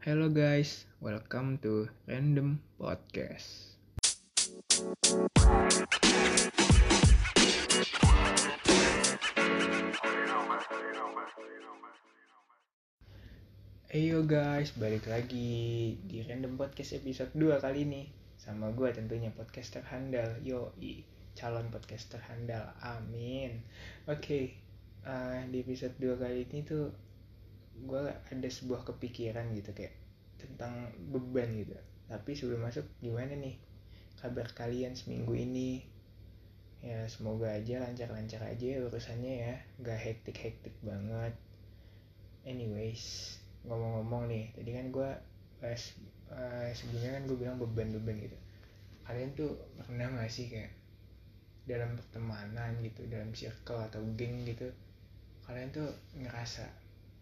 Hello guys, welcome to Random Podcast. Ayo guys, balik lagi di Random Podcast episode 2 kali ini. Sama gue tentunya podcaster handal Yoi, calon podcaster handal, amin. Oke, eh, di episode 2 kali ini tuh Gue ada sebuah kepikiran gitu kayak Tentang beban gitu. Tapi sebelum masuk gimana nih kabar kalian seminggu ini? Ya semoga aja lancar-lancar aja urusannya ya. Gak hektik-hektik banget. Anyways, ngomong-ngomong nih tadi kan gue pas uh, sebelumnya kan gue bilang beban-beban gitu. Kalian tuh pernah gak sih kayak dalam pertemanan gitu dalam circle atau geng gitu kalian tuh ngerasa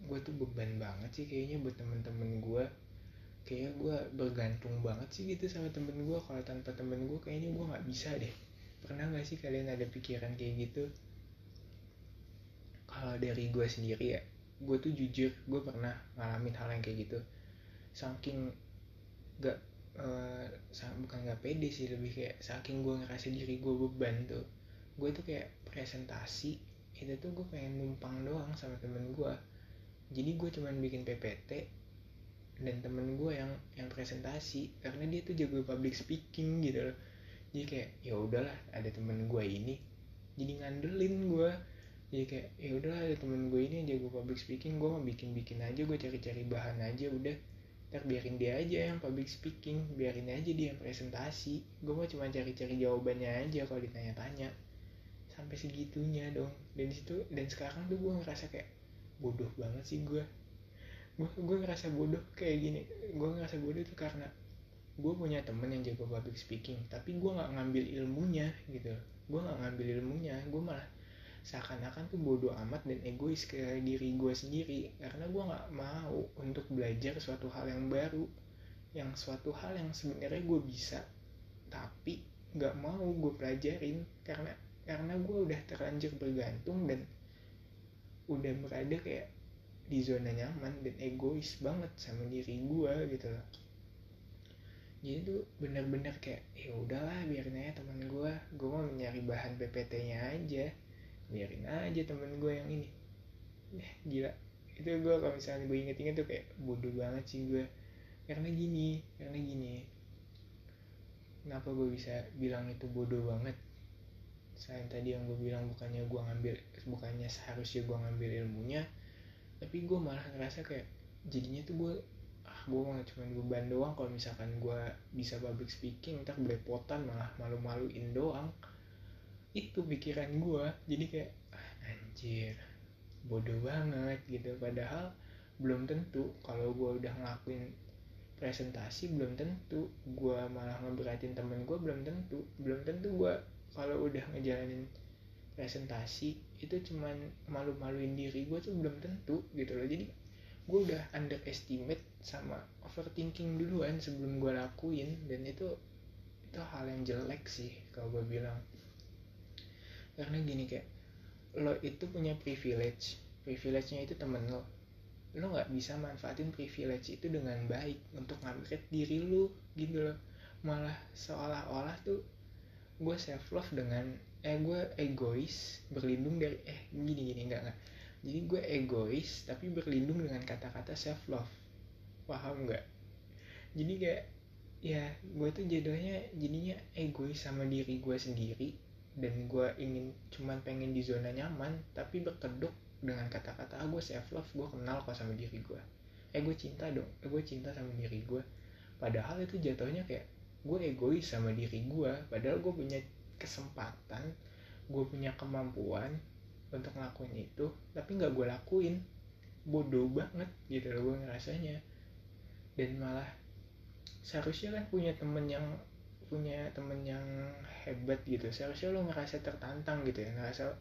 gue tuh beban banget sih kayaknya buat temen-temen gue kayaknya gue bergantung banget sih gitu sama temen gue kalau tanpa temen gue kayaknya gue nggak bisa deh. Pernah gak sih kalian ada pikiran kayak gitu? Kalau dari gue sendiri ya gue tuh jujur gue pernah ngalamin hal yang kayak gitu. Saking gak uh, bukan gak pede sih lebih kayak saking gue ngerasa diri gue beban tuh. Gue tuh kayak presentasi itu tuh gue pengen numpang doang sama temen gue jadi gue cuman bikin PPT dan temen gue yang yang presentasi karena dia tuh jago public speaking gitu loh. Jadi kayak ya udahlah ada temen gue ini. Jadi ngandelin gue jadi kayak ya udah ada temen gue ini yang jago public speaking gue mau bikin bikin aja gue cari cari bahan aja udah. Ntar biarin dia aja yang public speaking biarin aja dia yang presentasi. Gue mau cuma cari cari jawabannya aja kalau ditanya-tanya. Sampai segitunya dong. Dan situ dan sekarang tuh gue ngerasa kayak bodoh banget sih gue gue gue ngerasa bodoh kayak gini. Gue ngerasa bodoh itu karena gue punya temen yang jago public speaking tapi gue nggak ngambil ilmunya gitu. Gue nggak ngambil ilmunya gue malah seakan-akan tuh bodoh amat dan egois ke diri gue sendiri. Karena gue nggak mau untuk belajar suatu hal yang baru yang suatu hal yang sebenarnya gue bisa tapi nggak mau gue pelajarin. Karena karena gue udah terlanjur bergantung dan udah berada kayak di zona nyaman dan egois banget sama diri gue gitu loh. Jadi tuh bener-bener kayak ya udahlah biarin aja teman gue gue mau nyari bahan PPT-nya aja. Biarin aja temen gue yang ini. Eh, gila. Itu gue kalau misalnya gue inget-inget tuh kayak bodoh banget sih gue karena gini karena gini. Kenapa gue bisa bilang itu bodoh banget selain tadi yang gue bilang bukannya gue ngambil bukannya seharusnya gue ngambil ilmunya tapi gue malah ngerasa kayak jadinya tuh gue ah gue malah cuma beban doang kalau misalkan gue bisa public speaking ntar belepotan malah malu-maluin doang. Itu pikiran gue jadi kayak ah, anjir bodoh banget gitu. Padahal belum tentu kalau gue udah ngelakuin presentasi belum tentu gue malah ngeberatin temen gue belum tentu. Belum tentu gue kalau udah ngejalanin presentasi itu cuman malu-maluin diri gue tuh belum tentu gitu loh. Jadi gue udah underestimate sama overthinking duluan sebelum gue lakuin dan itu itu hal yang jelek sih kalau gue bilang. Karena gini kayak lo itu punya privilege privilege-nya itu temen lo. Lo nggak bisa manfaatin privilege itu dengan baik untuk ngupgrade diri lo gitu loh. Malah seolah-olah tuh gue self love dengan eh gue egois berlindung dari eh gini gini enggak enggak. Jadi gue egois tapi berlindung dengan kata-kata self love paham nggak jadi kayak ya gue tuh jadinya jadinya egois sama diri gue sendiri dan gue ingin cuman pengen di zona nyaman tapi berkeduk dengan kata-kata ah gue self love gue kenal kok sama diri gue eh gue cinta dong eh gue cinta sama diri gue padahal itu jatuhnya kayak gue egois sama diri gue padahal gue punya kesempatan gue punya kemampuan untuk ngelakuin itu tapi nggak gue lakuin. Bodoh banget gitu loh gue ngerasanya. Dan malah seharusnya kan punya temen yang punya temen yang hebat gitu. Seharusnya lo ngerasa tertantang gitu ya ngerasa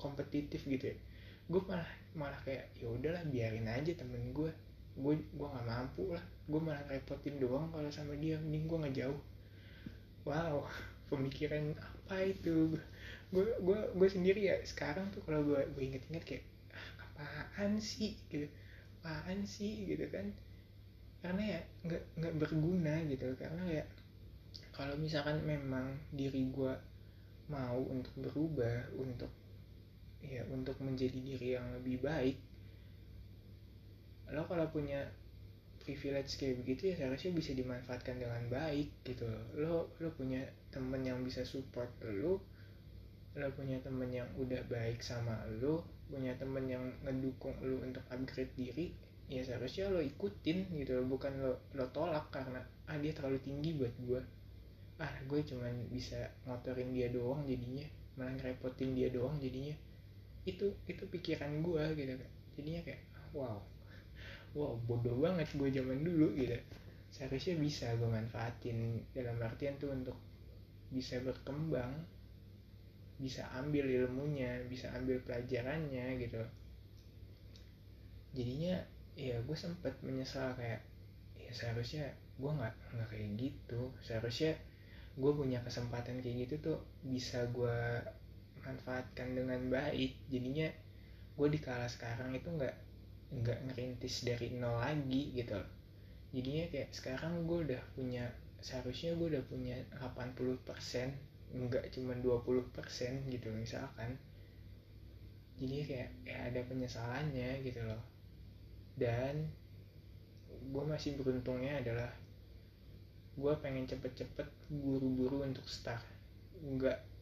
kompetitif gitu ya. Gue malah malah kayak ya udahlah biarin aja temen gue gue gue nggak mampu lah. Gue malah repotin doang kalau sama dia. Mending gue ngejauh wow pemikiran apa itu? Gue gue gue sendiri ya sekarang tuh kalau gue gue inget-inget kayak ah, apaan sih? gitu. Apaan sih? gitu kan. Karena berguna gitu. Karena ya kalau misalkan memang diri gue mau untuk berubah untuk ya untuk menjadi diri yang lebih baik lo kalau punya privilege kayak begitu ya seharusnya bisa dimanfaatkan dengan baik gitu. Lo lo punya temen yang bisa support lo lo punya temen yang udah baik sama lo punya temen yang ngedukung lo untuk upgrade diri ya seharusnya lo ikutin gitu bukan lo lo tolak karena ah dia terlalu tinggi buat gue ah gue cuman bisa ngotorin dia doang jadinya malah ngerepotin dia doang jadinya. Itu itu pikiran gue gitu jadinya kayak wow wow bodoh banget gue zaman dulu gitu. Seharusnya bisa gue manfaatin dalam artian tuh untuk bisa berkembang bisa ambil ilmunya bisa ambil pelajarannya gitu. Jadinya ya gue sempet menyesal kayak ya seharusnya gue nggak nggak kayak gitu. Seharusnya gue punya kesempatan kayak gitu tuh bisa gue manfaatkan dengan baik. Jadinya gue di kala sekarang itu nggak nggak ngerintis dari nol lagi gitu. Loh jadinya kayak sekarang gue udah punya seharusnya gue udah punya 80% nggak cuma 20% gitu misalkan. Jadi kayak ya ada penyesalannya gitu loh. Dan gue masih beruntungnya adalah gue pengen cepet-cepet buru-buru untuk start. Nggak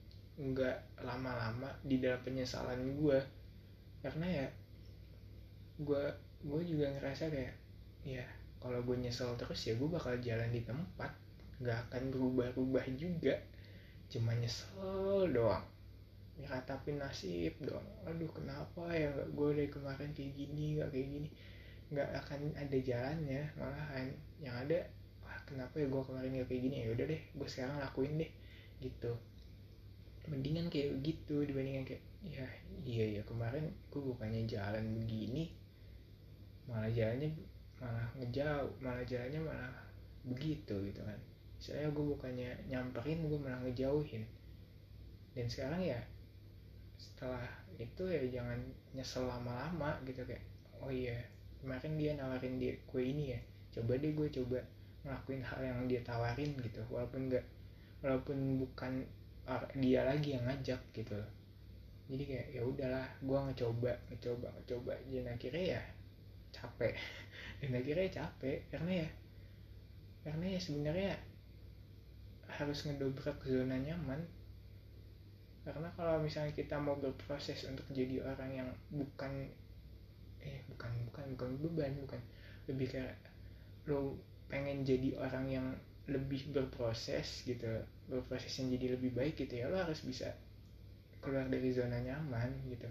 nggak lama-lama di dalam penyesalan gue karena ya gue gue juga ngerasa kayak ya kalau gue nyesel terus ya gue bakal jalan di tempat. Nggak akan berubah-ubah juga. Cuma nyesel doang. Ya ratapin nasib doang. Aduh kenapa ya nggak gue dari kemarin kayak gini nggak kayak gini? Nggak akan ada jalannya malahan. Yang ada wah kenapa ya gue kemarin gak kayak gini? Ya udah deh gue sekarang lakuin deh. Gitu. Mendingan kayak gitu dibandingkan kayak ya iya ya kemarin gue bukannya jalan begini malah jalannya malah ngejauh malah jalannya malah begitu gitu kan. Saya gue bukannya nyamperin gue malah ngejauhin. Dan sekarang ya setelah itu ya jangan nyesel lama-lama gitu kayak oh iya kemarin dia nawarin dia kue ini ya coba deh gue coba ngelakuin hal yang dia tawarin gitu. Walaupun enggak walaupun bukan dia lagi yang ngajak gitu. Jadi kayak ya udahlah gue ngecoba ngecoba ngecoba dan akhirnya ya capek. Dan akhirnya capek karena ya karena ya sebenarnya harus ngedobrak zona nyaman. Karena kalau misalnya kita mau berproses untuk jadi orang yang bukan eh bukan bukan bukan beban bukan. Lebih kayak lo pengen jadi orang yang lebih berproses gitu berproses yang jadi lebih baik gitu ya lo harus bisa keluar dari zona nyaman gitu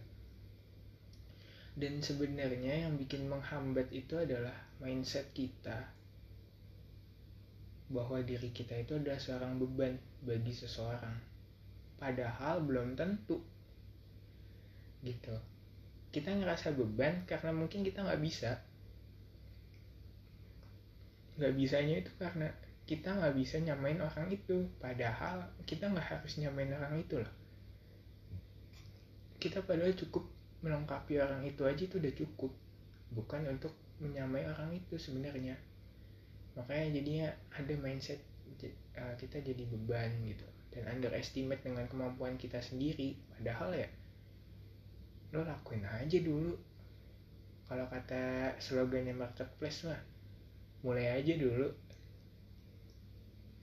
dan sebenarnya yang bikin menghambat itu adalah mindset kita. Bahwa diri kita itu adalah seorang beban bagi seseorang. Padahal belum tentu. Gitu. Kita ngerasa beban karena mungkin kita nggak bisa. Nggak bisanya itu karena kita nggak bisa nyamain orang itu. Padahal kita nggak harus nyamain orang itu loh. Kita padahal cukup melengkapi orang itu aja itu udah cukup. Bukan untuk menyamai orang itu sebenarnya. Makanya jadinya ada mindset uh, kita jadi beban gitu. Dan underestimate dengan kemampuan kita sendiri. Padahal ya lo lakuin aja dulu. Kalau kata slogannya marketplace mah mulai aja dulu.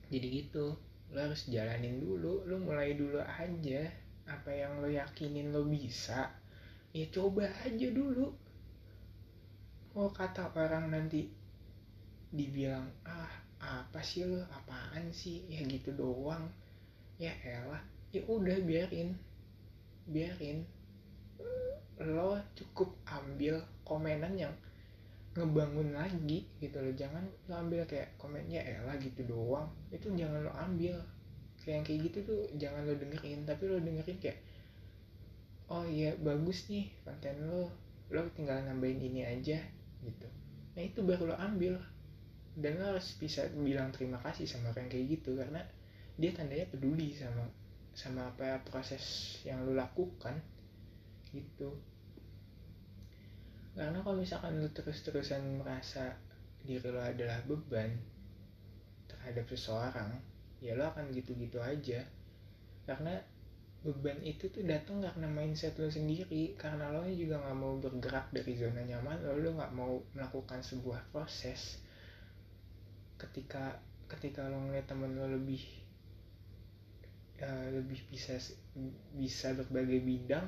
Jadi gitu lo harus jalanin dulu. Lo mulai dulu aja apa yang lo yakinin lo bisa ya coba aja dulu. Mau kata orang nanti dibilang ah apa sih lo apaan sih? Ya gitu doang. Ya elah. Ya udah biarin. Biarin. Lo cukup ambil komenan yang ngebangun lagi gitu loh. Jangan lo ambil kayak komennya elah gitu doang. Itu jangan lo ambil. Kayak yang kayak gitu tuh jangan lo dengerin. Tapi lo dengerin kayak oh iya bagus nih konten lo. Lo tinggal nambahin ini aja gitu. Nah itu baru lo ambil. Dan lo harus bisa bilang terima kasih sama orang kayak gitu karena dia tandanya peduli sama sama apa proses yang lo lakukan gitu. Karena kalau misalkan lu terus-terusan merasa diri lo adalah beban terhadap seseorang ya lo akan gitu-gitu aja. Karena beban itu tuh datang karena mindset lo sendiri. Karena lo juga nggak mau bergerak dari zona nyaman lo lo nggak mau melakukan sebuah proses. Ketika ketika lo ngeliat temen lo lebih uh, lebih bisa bisa berbagai bidang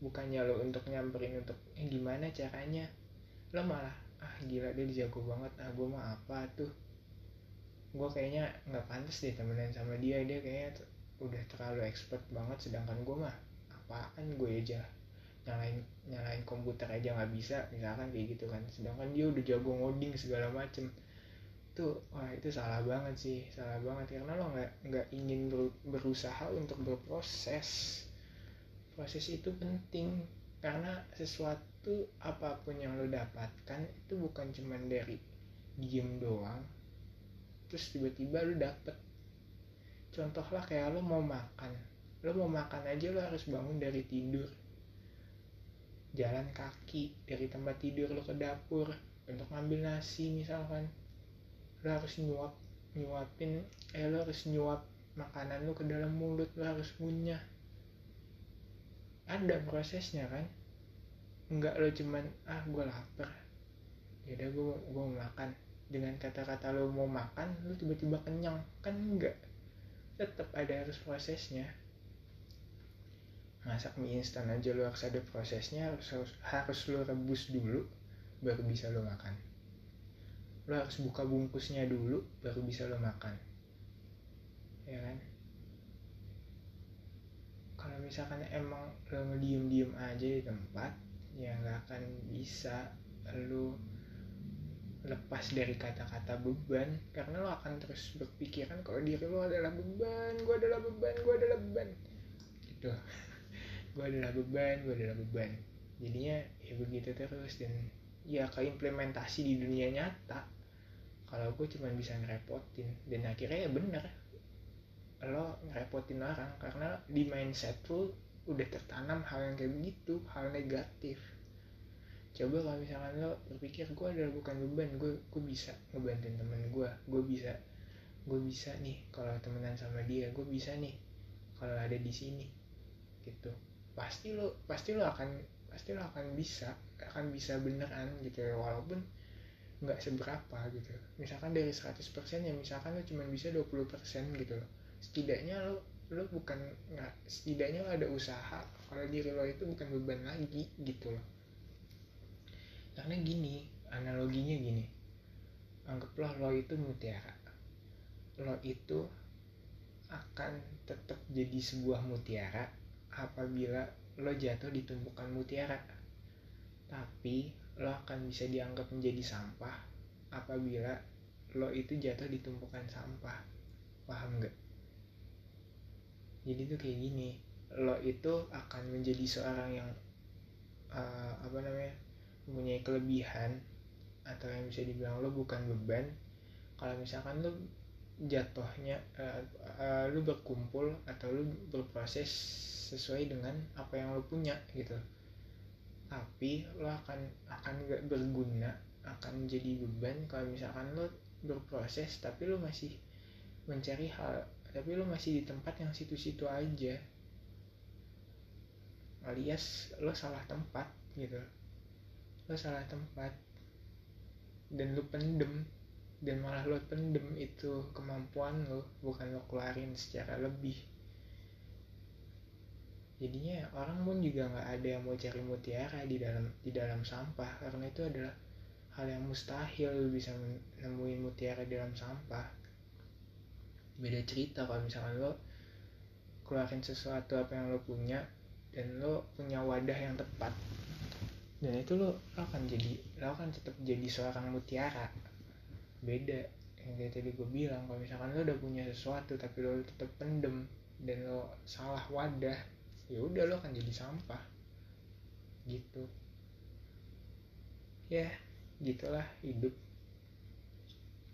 bukannya lo untuk nyamperin untuk eh, gimana caranya? Lo malah ah gila dia jago banget. Ah gue mah apa tuh? Gue kayaknya nggak pantas deh temenan sama dia. Dia kayaknya udah terlalu expert banget sedangkan gue mah apaan gue aja nyalain nyalain komputer aja nggak bisa misalkan kayak gitu kan. Sedangkan dia udah jago ngoding segala macem. Tuh wah itu salah banget sih salah banget. Karena lo nggak nggak ingin ber, berusaha untuk berproses. Proses itu penting. Karena sesuatu apa pun yang lo dapatkan itu bukan cuma dari diem doang. Terus tiba-tiba lo dapet contoh lah kayak lo mau makan. Lo mau makan aja lo harus bangun dari tidur. Jalan kaki dari tempat tidur lo ke dapur untuk ngambil nasi misalkan. Lo harus nyuap nyuapin eh lo harus nyuap makanan lo ke dalam mulut lo harus ngunyah. Ada prosesnya kan? Enggak lo cuman ah gue lapar. Ya udah gue gue mau makan. Dengan kata-kata lo mau makan lo tiba-tiba kenyang. Kan enggak tetap ada harus prosesnya. Masak mie instan aja lo harus ada prosesnya harus harus, harus lo rebus dulu baru bisa lo makan. Lo harus buka bungkusnya dulu baru bisa lo makan. Ya kan? Kalau misalkan emang lo ngediem diem aja di tempat ya nggak akan bisa lo lepas dari kata-kata beban karena lo akan terus berpikiran kalau diri lo adalah beban gue adalah beban gue adalah beban. Gitu. Gue adalah beban gue adalah beban. Jadinya ya begitu terus dan ya keimplementasi di dunia nyata kalau gue cuma bisa ngerepotin. Dan akhirnya ya bener lo ngerepotin orang karena di mindset lo udah tertanam hal yang kayak begitu hal negatif coba kalau misalkan lo berpikir gue adalah bukan beban gue gue bisa ngebantuin temen gue gue bisa gue bisa nih kalau temenan sama dia gue bisa nih kalau ada di sini gitu. Pasti lo pasti lo akan pasti lo akan bisa akan bisa beneran gitu ya walaupun nggak seberapa gitu. Misalkan dari 100% ya misalkan lo cuma bisa 20% gitu loh. Setidaknya lo lo bukan nggak setidaknya lo ada usaha kalau diri lo itu bukan beban lagi gitu loh karena gini analoginya gini. Anggaplah lo itu mutiara. Lo itu akan tetap jadi sebuah mutiara apabila lo jatuh di tumpukan mutiara. Tapi lo akan bisa dianggap menjadi sampah apabila lo itu jatuh di tumpukan sampah. Paham gak jadi tuh kayak gini lo itu akan menjadi seorang yang mempunyai kelebihan atau yang bisa dibilang lo bukan beban kalau misalkan lo jatuhnya uh, uh, lo berkumpul atau lo berproses sesuai dengan apa yang lo punya gitu. Tapi lo akan akan gak berguna akan jadi beban kalau misalkan lo berproses tapi lo masih mencari hal tapi lo masih di tempat yang situ-situ aja. Alias lo salah tempat gitu lo salah tempat. Dan lo pendem dan malah lo pendem itu kemampuan lo bukan lo keluarin secara lebih. Jadinya orang pun juga nggak ada yang mau cari mutiara di dalam di dalam sampah karena itu adalah hal yang mustahil bisa menemuin mutiara di dalam sampah. Beda cerita kalau misalkan lo keluarin sesuatu apa yang lo punya dan lo punya wadah yang tepat dan itu lo, lo akan jadi lo akan tetap jadi seorang mutiara. Beda yang kayak tadi gue bilang kalau misalkan lo udah punya sesuatu tapi lo tetap pendem dan lo salah wadah ya udah lo akan jadi sampah. Gitu. Ya gitulah hidup.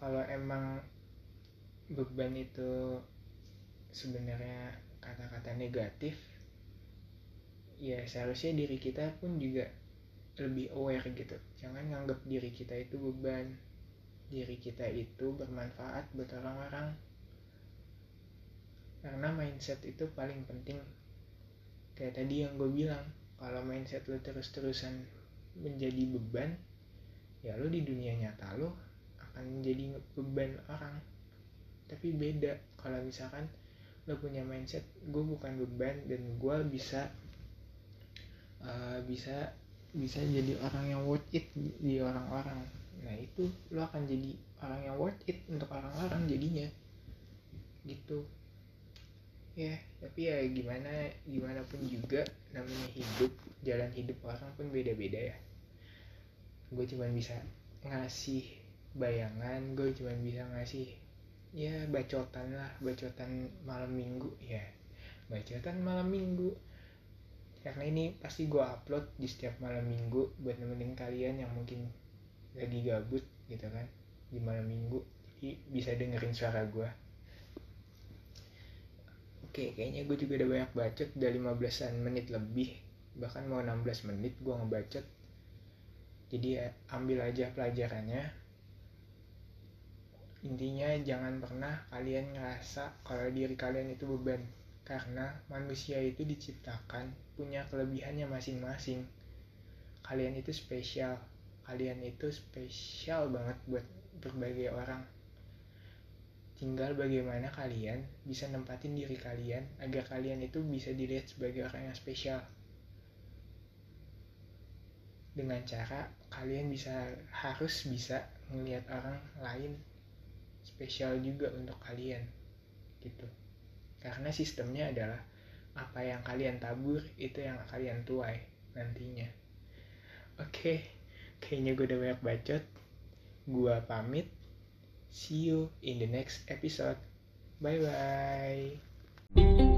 Kalau emang beban itu sebenarnya kata-kata negatif ya seharusnya diri kita pun juga lebih aware gitu. Jangan nganggap diri kita itu beban. Diri kita itu bermanfaat buat orang-orang. Karena mindset itu paling penting. Kayak tadi yang gue bilang kalau mindset lo terus-terusan menjadi beban ya lo di dunia nyata lo akan menjadi beban orang. Tapi beda kalau misalkan lo punya mindset gue bukan beban dan gue bisa uh, bisa bisa jadi orang yang worth it di orang-orang. Nah itu lo akan jadi orang yang worth it untuk orang-orang jadinya. Gitu. Ya tapi ya gimana gimana pun juga namanya hidup jalan hidup orang pun beda-beda ya. Gue cuma bisa ngasih bayangan gue cuma bisa ngasih ya bacotan lah bacotan malam minggu ya. Bacotan malam minggu karena ini pasti gue upload di setiap malam minggu buat nemenin kalian yang mungkin lagi gabut gitu kan di malam minggu jadi bisa dengerin suara gue Oke, kayaknya gue juga udah banyak bacot, udah 15-an menit lebih, bahkan mau 16 menit gue ngebacot. Jadi ya, ambil aja pelajarannya. Intinya jangan pernah kalian ngerasa kalau diri kalian itu beban. Karena manusia itu diciptakan punya kelebihannya masing-masing. Kalian itu spesial. Kalian itu spesial banget buat berbagai orang tinggal bagaimana kalian bisa nempatin diri kalian agar kalian itu bisa dilihat sebagai orang yang spesial dengan cara kalian bisa harus bisa melihat orang lain spesial juga untuk kalian gitu karena sistemnya adalah apa yang kalian tabur itu yang kalian tuai nantinya oke kayaknya gue udah banyak bacot gue pamit See you in the next episode. Bye bye.